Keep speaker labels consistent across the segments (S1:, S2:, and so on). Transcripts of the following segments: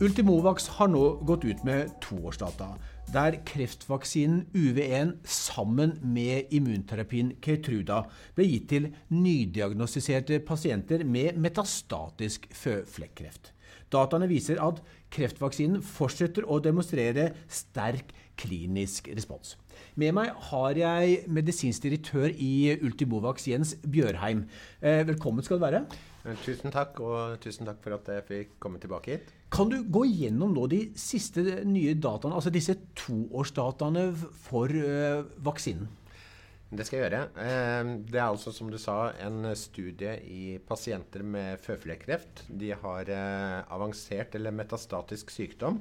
S1: Ultimovax har nå gått ut med toårsdata, der kreftvaksinen UV1 sammen med immunterapien Keytruda ble gitt til nydiagnostiserte pasienter med metastatisk føflekkreft. Dataene viser at kreftvaksinen fortsetter å demonstrere sterk klinisk respons. Med meg har jeg medisinsk direktør i Ultimovax, Jens Bjørheim. Eh, velkommen skal du være.
S2: Eh, tusen takk, og tusen takk for at jeg fikk komme tilbake hit.
S1: Kan du gå gjennom nå de siste nye dataene, altså disse toårsdataene for uh, vaksinen?
S2: Det skal jeg gjøre. Det er altså, som du sa, en studie i pasienter med føflekkreft. De har avansert eller metastatisk sykdom.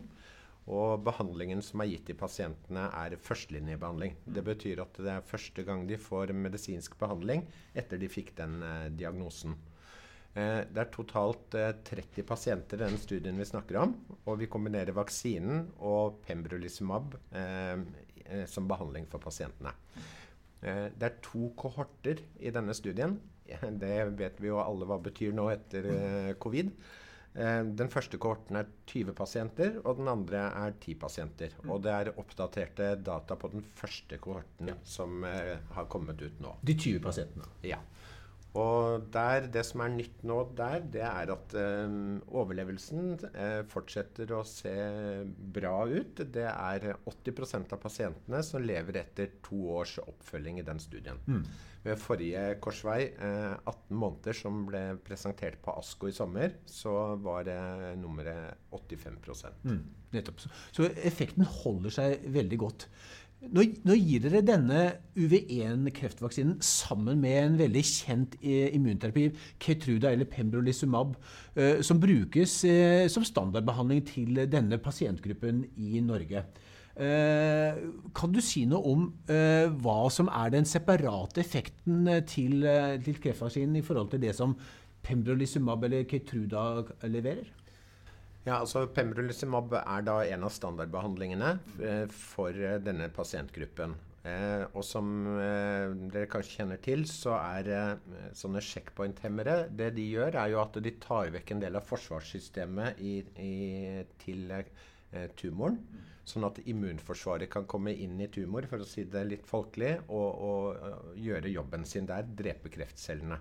S2: Og behandlingen som er gitt til pasientene, er førstelinjebehandling. Det betyr at det er første gang de får medisinsk behandling etter de fikk den diagnosen. Eh, det er totalt 30 eh, pasienter i denne studien vi snakker om. Og vi kombinerer vaksinen og pembrolizumab eh, som behandling for pasientene. det er to kohorter i denne studien. Det vet vi jo alle hva betyr nå etter covid. Den første kohorten er 20 pasienter, og den andre er 10 pasienter. Og det er oppdaterte data på den første kohorten som har kommet ut nå.
S1: De 20 pasientene?
S2: Ja. Og der, Det som er nytt nå der, det er at eh, overlevelsen eh, fortsetter å se bra ut. Det er 80% av pasientene som lever etter to års oppfølging i den studien. Mm. Ved forrige korsvei, eh, 18 måneder, som ble presentert på ASKO i sommer, så var det nummeret 85 mm,
S1: Nettopp. Så effekten holder seg veldig godt. Nå, nå, gir dere denne UV1-kreftvaksinen sammen med en veldig kjent eh, immunterapi, Keytruda eller Pembrolizumab, eh, som brukes eh, som standardbehandling til denne pasientgruppen i Norge. Kan du si noe om hva som er den separate effekten til, til kreftvaksinen i forhold til det som Pembrolizumab eller Keytruda leverer?
S2: Ja, altså Pembrolizumab er da en av standardbehandlingene eh, for eh, denne pasientgruppen. Eh, og som eh, dere kanskje kjenner til, så er eh, sånne checkpoint-hemmere Det de gjør, er jo at de tar vekk en del av forsvarssystemet i, i, til eh, tumoren. Sånn at immunforsvaret kan komme inn i tumor, for å si det litt folkelig, og, og gjøre jobben sin der. Drepe kreftcellene.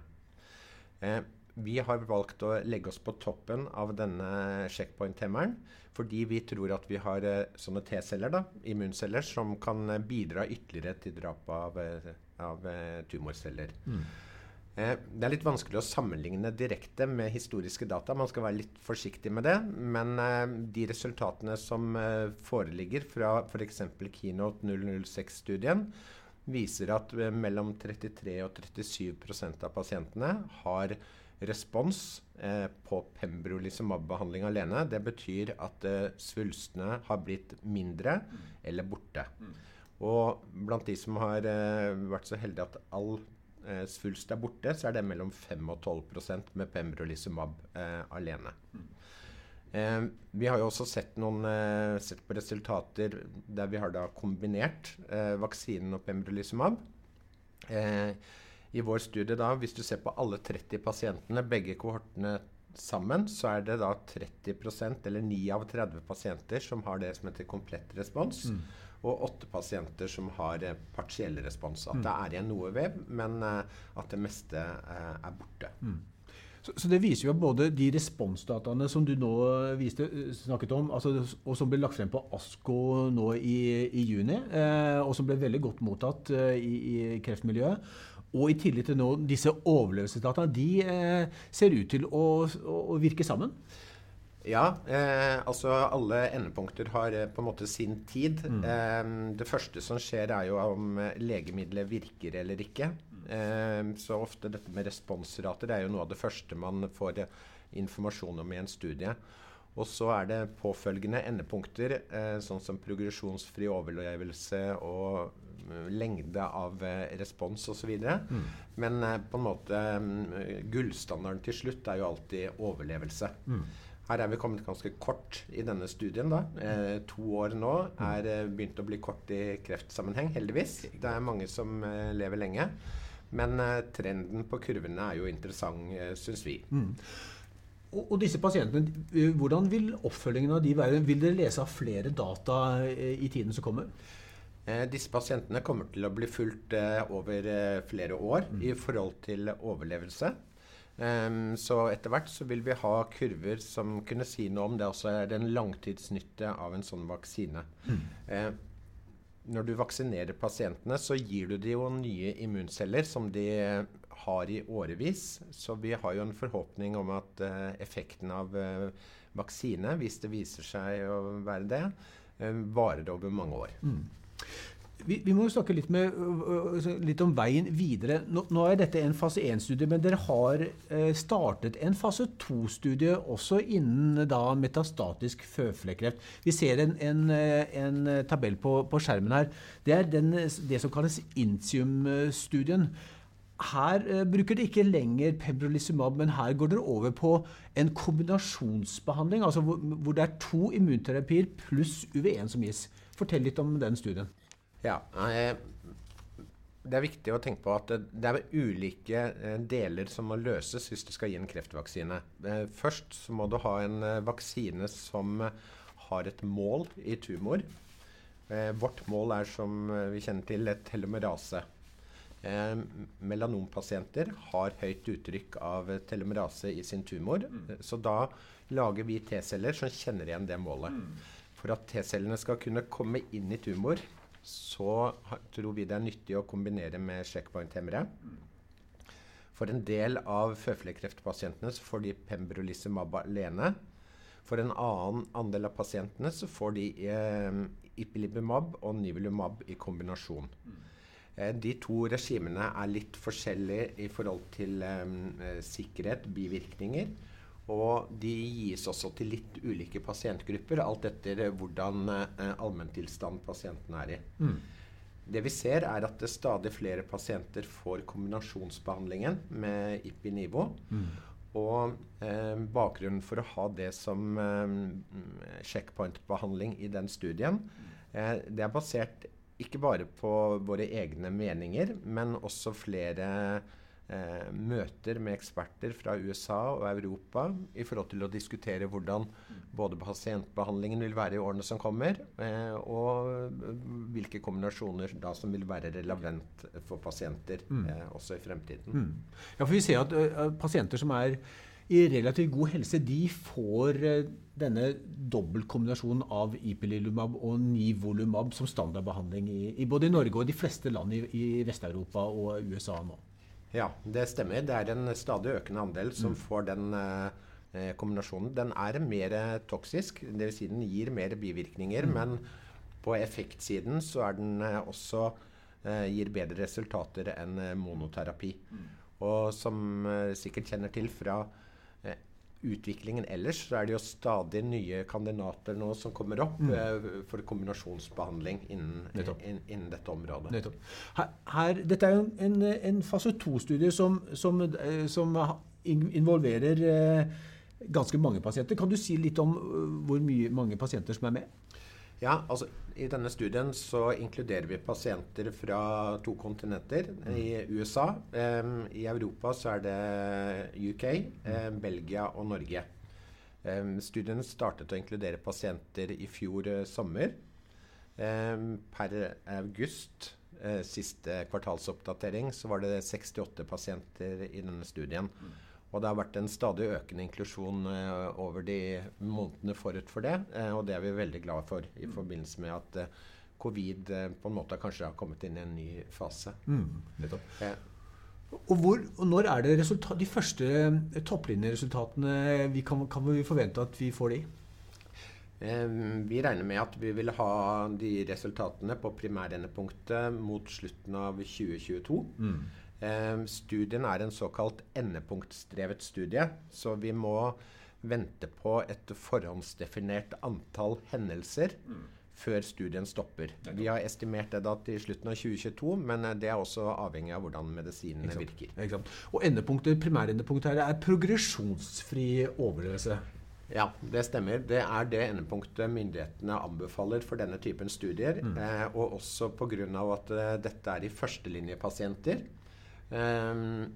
S2: Eh, vi har valgt å legge oss på toppen av denne checkpoint-hemmeren fordi vi tror at vi har uh, sånne T-celler, da, immunceller, som kan bidra ytterligere til drap av, uh, av tumorceller. Mm. Det er litt vanskelig å sammenligne direkte med historiske data. Man skal være litt forsiktig med det. Men de resultatene som foreligger fra f.eks. Keynote 006-studien, viser at mellom 33 og 37% av pasientene har respons eh, på pembrolizumab-behandling alene. Det betyr at eh, svulstene har blitt mindre eller borte. Og blant de som har eh, vært så heldige at all eh, svulst er borte, så er det mellom 5 og 12% med pembrolizumab eh, alene. Eh, vi har jo også sett, noen, sett, på resultater der vi har da kombinert vaksinen og pembrolizumab. Eh, i vår studie, da, hvis du ser på alle 30 pasientene, begge kohortene sammen, så er det da 30% eller 9 av 30 pasienter som har det som heter komplett respons. Mm. Og 8 pasienter som har eh, partiell respons. At mm. det er igjen noe vev, men eh, at det meste eh, er borte. Mm.
S1: Så, så, Det viser jo at både de responsdataene som du nå viste, snakket om, altså, og som ble lagt frem på ASKO nå i, i juni, eh, og som ble veldig godt mottatt eh, i, i kreftmiljøet, og i tillegg til nå, disse overlevelsesdataene, de eh, ser ut til å, å virke sammen.
S2: Ja, eh, altså alle endepunkter har eh, på en måte sin tid. Mm. Eh, det første som skjer, er jo om legemidlet legemiddelet virker eller ikke. Eh, så ofte dette med responsrater er jo noe av det første man får informasjon om i en studie. Og så er det påfølgende endepunkter, sånn som progresjonsfri overlevelse og lengde av eh, respons osv. Mm. Men eh, på en måte mm, gullstandarden til slutt er jo alltid overlevelse. Mm. Her er vi kommet ganske kort i denne studien. da. Eh, to år nå er eh, begynt å bli kort i kreftsammenheng, heldigvis. Det er mange som eh, lever lenge. Men eh, trenden på kurvene er jo interessant, eh, syns vi. Mm.
S1: Og, og, disse pasientene, eh, Hvordan vil oppfølgingen av de være? Vil dere lese av flere data eh, i tiden som kommer?
S2: Eh, disse pasientene kommer til å bli fulgt over flere år mm. i forhold til overlevelse. Um, så etter hvert så vil vi ha kurver som kunne si noe om det også er en langtidsnytte av en sånn vaksine. Mm. Uh, når du vaksinerer pasientene, så gir du dem jo nye immunceller som de har i årevis. Så vi har jo en forhåpning om at uh, effekten av uh, vaksine, hvis det viser seg å være det, uh, varer over mange år. Mm.
S1: Vi, vi, må jo snakke litt, med, litt, om veien videre. Nå, nå er dette en fase 1-studie, men dere har startet en fase 2-studie også innen da, metastatisk føflekkreft. Vi ser en, en, en tabell på, på, skjermen her. Det er den, det som kalles Intium-studien. Her eh, bruker dere ikke lenger pembrolizumab, men her går dere over på en kombinasjonsbehandling, altså hvor, hvor det er to immunterapier pluss UV1 som gis. Fortell litt om den studien.
S2: Ja, eh, Det er viktig å tenke på at det er ulike eh, deler som må løses hvis du skal gi en kreftvaksine. Eh, først så må du ha en vaksine som har et mål i tumor. Vårt mål er, som vi kjenner til, et telomerase. Eh, melanompasienter har høyt uttrykk av telomerase i sin tumor. Mm. Så da lager vi T-celler som kjenner igjen det målet. Mm. For at T-cellene skal kunne komme inn i tumor, så tror vi det er nyttig å kombinere med checkpoint-hemmere. Mm. For en del av føflekkreftpasientene så får de pembrolizumab alene. For en annen andel av pasientene så får de eh, ipilimumab og nivolumab i kombinasjon. Mm. Eh, de to regimene er litt forskjellige i forhold til um, sikkerhet, bivirkninger. Og de gis også til litt ulike pasientgrupper, alt etter hvordan uh, allmenntilstand pasienten er i. Mm. Det vi ser, er at det stadig flere pasienter får kombinasjonsbehandlingen med IPI-nivå. Mm. Og eh, bakgrunnen for å ha det som eh, checkpoint-behandling i den studien, eh, det er basert ikke bare på våre egne meninger, men også flere eh, møter med eksperter fra USA og Europa i forhold til å diskutere hvordan både pasientbehandlingen vil være i årene som kommer, eh, og hvilke kombinasjoner da som vil være relevant for pasienter mm. eh, også i fremtiden. Mm.
S1: Ja, for vi ser at uh, pasienter som er i relativt god helse, de får uh, denne dobbeltkombinasjonen av ipilimumab og nivolumab som standardbehandling i, i, både Norge og de fleste land i, i Vest-Europa og USA nå.
S2: Ja, det stemmer. Det er en stadig økende andel som mm. får den eh, kombinasjonen. Den er mer toksisk, dvs. Si den gir mer bivirkninger. Mm. Men på effektsiden så er den eh, også eh, gir bedre resultater enn eh, monoterapi. Mm. Og som eh, sikkert kjenner til fra utviklingen ellers, så er det jo stadig nye kandidater nå som kommer opp mm. uh, for kombinasjonsbehandling innen, in, innen dette området.
S1: Her, her, dette er jo en, en fase to-studie som, som, eh, som, involverer uh, ganske mange pasienter. Kan du si litt om hvor mye, mange pasienter som er med?
S2: Ja, altså I denne studien så inkluderer vi pasienter fra to kontinenter. Mm. I USA. Um, I Europa så er det UK, um, Belgia og Norge. Um, studien startet å inkludere pasienter i fjor uh, sommer. per august, uh, siste kvartalsoppdatering, så var det 68 pasienter i denne studien. Mm. Og det har vært en stadig økende inklusjon uh, over de månedene forut for det. Uh, og det er vi veldig glad for i forbindelse med at uh, covid på en måte kanskje har kommet inn i en ny fase. Mm,
S1: og, hvor, og, når er det de første topplinjeresultatene vi kan, kan, vi forvente at vi får de?
S2: vi regner med at vi vil ha de resultatene på primærendepunktet mot slutten av 2022. Mm. Ehm, studien er en såkalt endepunktstrevet studie, så vi må vente på et forhåndsdefinert antall hendelser mm. før studien stopper. Vi har estimert det da til slutten av 2022, men eh, det er også avhengig av hvordan medisinene virker.
S1: Og endepunktet, primærendepunktet her er progresjonsfri overlevelse.
S2: Ja, det stemmer. Det er det endepunktet myndighetene anbefaler for denne typen studier. Mm. Eh, og også pga. at eh, dette er i førstelinjepasienter. Um,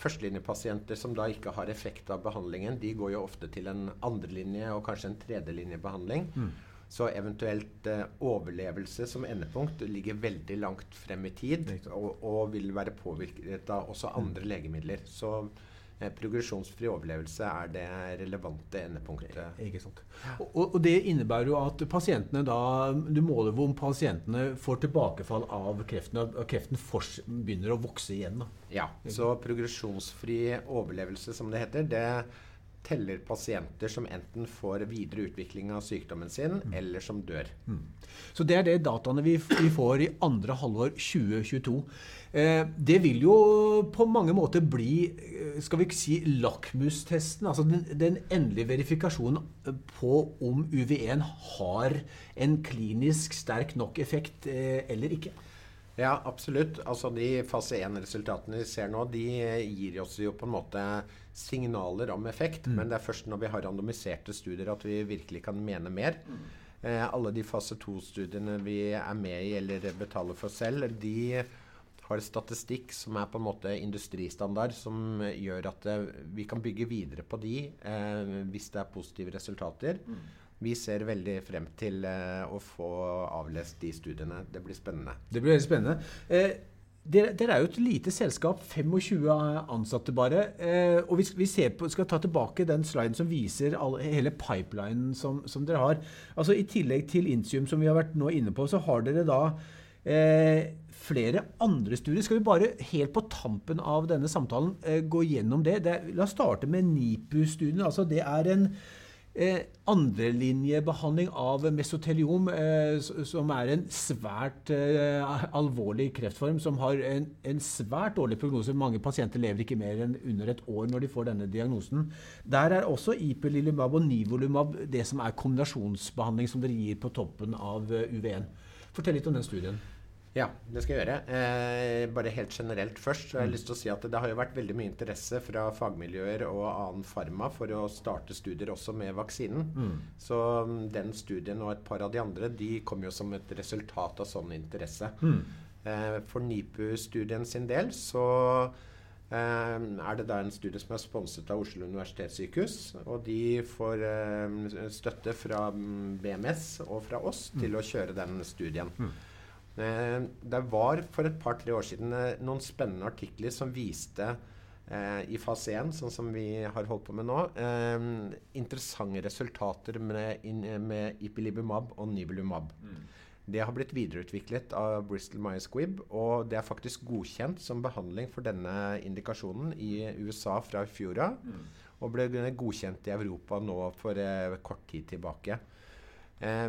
S2: førstelinjepasienter som da ikke har effekt av behandlingen, de går jo ofte til en andrelinje og kanskje en tredjelinjebehandling. Mm. Så eventuelt eh, overlevelse som endepunkt ligger veldig langt frem i tid og, og vil være påvirket av også andre mm. legemidler. Så progresjonsfri overlevelse er det relevante endepunktet.
S1: Ikke sant. Og, og, det innebærer jo at pasientene da Du måler hvor pasientene får tilbakefall av kreften, og kreften begynner å vokse igjen. Da.
S2: Ja. Så progresjonsfri overlevelse, som det heter, det teller pasienter som enten får videre utvikling av sykdommen sin, mm. eller som dør. Mm.
S1: Så det er det dataene vi, vi får i andre halvår 2022. Eh, det vil jo på mange måter bli eh, skal vi ikke si lakmustesten, altså den, den endelige verifikasjonen på om UV1 har en klinisk sterk nok effekt eh, eller ikke.
S2: Ja, absolutt. Altså De fase 1-resultatene vi ser nå, de gir oss jo på en måte signaler om effekt. Mm. Men det er først når vi har randomiserte studier at vi virkelig kan mene mer. Mm. Eh, alle de fase 2-studiene vi er med i eller betaler for selv, de har statistikk som er på en måte industristandard, som gjør at eh, vi kan bygge videre på de eh, hvis det er positive resultater. Mm vi ser veldig frem til uh, å få avlest de studiene. Det blir spennende.
S1: Det blir veldig spennende. Eh, dere, dere, er jo et lite selskap, 25 ansatte bare. Eh, og vi, vi på, skal ta tilbake den sliden som viser all, hele pipelinen som, som, dere har. Altså I tillegg til Intium, som vi har vært nå inne på, så har dere da eh, flere andre studier. Skal vi bare helt på tampen av denne samtalen eh, gå gjennom det? det la oss starte med NIPU-studien. Altså, det er en Eh, Andrelinjebehandling av mesoteliom, eh, som er en svært eh, alvorlig kreftform, som har en, en, svært dårlig prognose. Mange pasienter lever ikke mer enn under et år når de får denne diagnosen. Der er også ipilimumab og nivolumab det som er kombinasjonsbehandling som dere gir på toppen av eh, UV1. Fortell litt om den studien.
S2: Ja, det skal jeg gjøre. Eh, bare helt generelt først. så har jeg lyst til å si at Det har jo vært veldig mye interesse fra fagmiljøer og annen farma for å starte studier også med vaksinen. Mm. Så um, den studien og et par av de andre de kom jo som et resultat av sånn interesse. Mm. Eh, for NIPU-studien sin del så eh, er det da en studie som er sponset av Oslo universitetssykehus. Og de får eh, støtte fra mm, BMS og fra oss mm. til å kjøre den studien. Mm. Eh, det var for et par-tre år siden eh, noen spennende artikler som viste eh, i fase 1, sånn som vi har holdt på med nå, interessante resultater med, med ipilimumab og nivolumab. Mm. Det har blitt videreutviklet av Bristol Myers Squibb, og det er faktisk godkjent som behandling for denne indikasjonen i USA fra i fjor av. Mm. Og ble godkjent i Europa nå for eh, kort tid tilbake. Eh,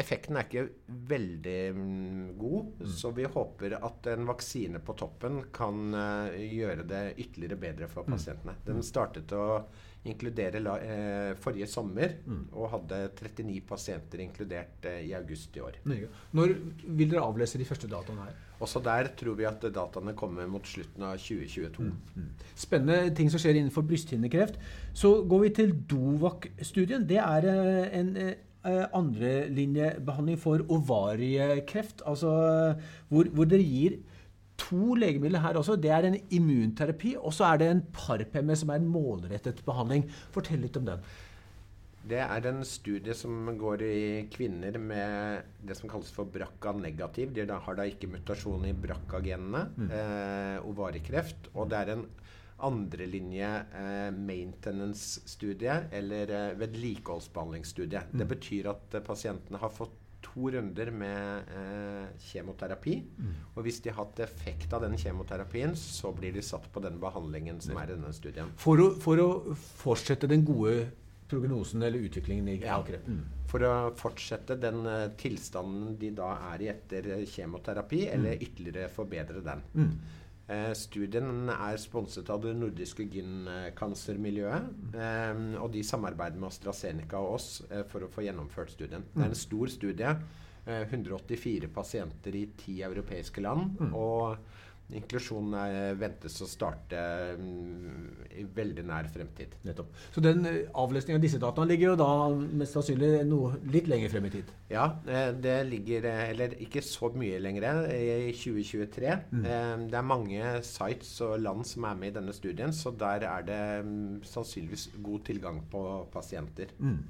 S2: Effekten er ikke veldig mm, god, mm. så vi håper at en vaksine på toppen kan uh, gjøre det ytterligere bedre for mm. pasientene. Den startet å inkludere la, uh, forrige sommer mm. og hadde 39 pasienter inkludert uh, i august i år.
S1: Når vil dere avlese de første dataene her?
S2: Også der tror vi at dataene kommer mot slutten av 2022. Mm.
S1: Spennende ting som skjer innenfor brysthinnekreft. Så går vi til Dovak-studien. Det er en andrelinjebehandling for ovariekreft. Altså hvor, hvor, dere gir to legemidler her også. Det er en immunterapi, og så er det en parpemme, som er en målrettet behandling. Fortell litt om den.
S2: Det er en studie som går i kvinner med det som kalles for BRCA-negativ. De har da ikke mutasjon i BRCA-genene. Mm. Eh, ovariekreft. Og det er en andrelinje eh, maintenance-studie eller eh, vedlikeholdsbehandlingsstudie. Mm. Det betyr at eh, pasientene har fått to runder med eh, kjemoterapi. Mm. Og hvis de har hatt effekt av den kjemoterapien, så blir de satt på den behandlingen som er i denne studien.
S1: For å, for å fortsette den gode prognosen eller utviklingen i ja.
S2: Mm. For å fortsette den uh, tilstanden de da er i etter kjemoterapi, mm. eller ytterligere forbedre den. Mm. Eh, studien er sponset av det nordiske gynkansermiljøet. Eh, og de samarbeider med AstraZeneca og oss eh, for å få gjennomført studien. Det er en stor studie. 184 eh, pasienter i ti europeiske land. Mm. Og inklusjonen ventes å starte um, i veldig nær fremtid.
S1: Nettopp. Så den avløsningen avlesningen av disse dataene ligger jo da mest sannsynlig noe litt lenger frem i tid?
S2: Ja, eh, det ligger Eller ikke så mye lenger, i 2023. Mm. Det er mange sites og land som er med i denne studien, så der er det mm, sannsynligvis god tilgang på pasienter. Mm.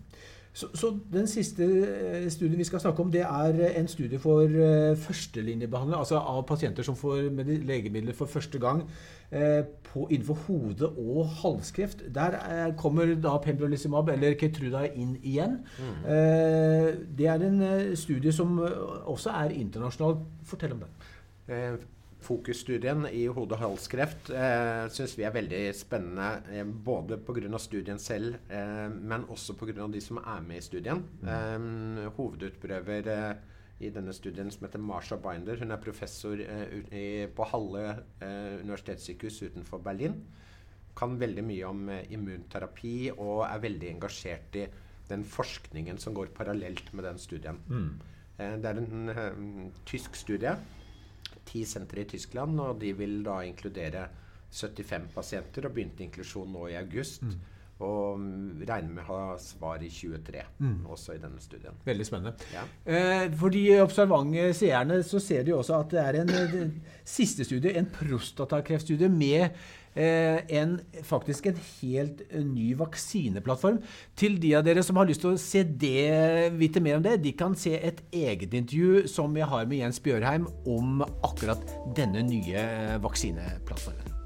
S1: Så, så, Den siste eh, studien vi skal snakke om, det er eh, en studie for uh, førstelinjebehandling, altså av pasienter som får legemidler for første gang på, innenfor hode- og halskreft. Der kommer da pembrolizumab eller Ketruda inn igjen. Mm. det er en studie som også er internasjonal. Fortell om den.
S2: Fokusstudien i hode-halskreft eh, syns vi er veldig spennende. Eh, både pga. studien selv, eh, men også pga. de som er med i studien. Eh, hovedutprøver eh, i denne studien som heter Marsha Binder. Hun er professor eh, i, på Halle eh, universitetssykehus utenfor Berlin. Kan veldig mye om immunterapi og er veldig engasjert i den forskningen som går parallelt med den studien. Mm. det er en tysk studie ti sentre i Tyskland, og de vil da inkludere 75 pasienter og begynte inklusjon nå i august. Mm. Og regner med å ha svar i 23, mm. også i denne studien.
S1: Veldig spennende. Ja. Eh, for de observante seerne så ser de også at det er en, en siste studie, en prostatakreftstudie med Eh, en, faktisk en helt eh, ny vaksineplattform. Til de av dere som har lyst til å se det, vite mer om det, de kan se et eget intervju som jeg har med Jens Bjørheim om akkurat denne nye eh, vaksineplattformen.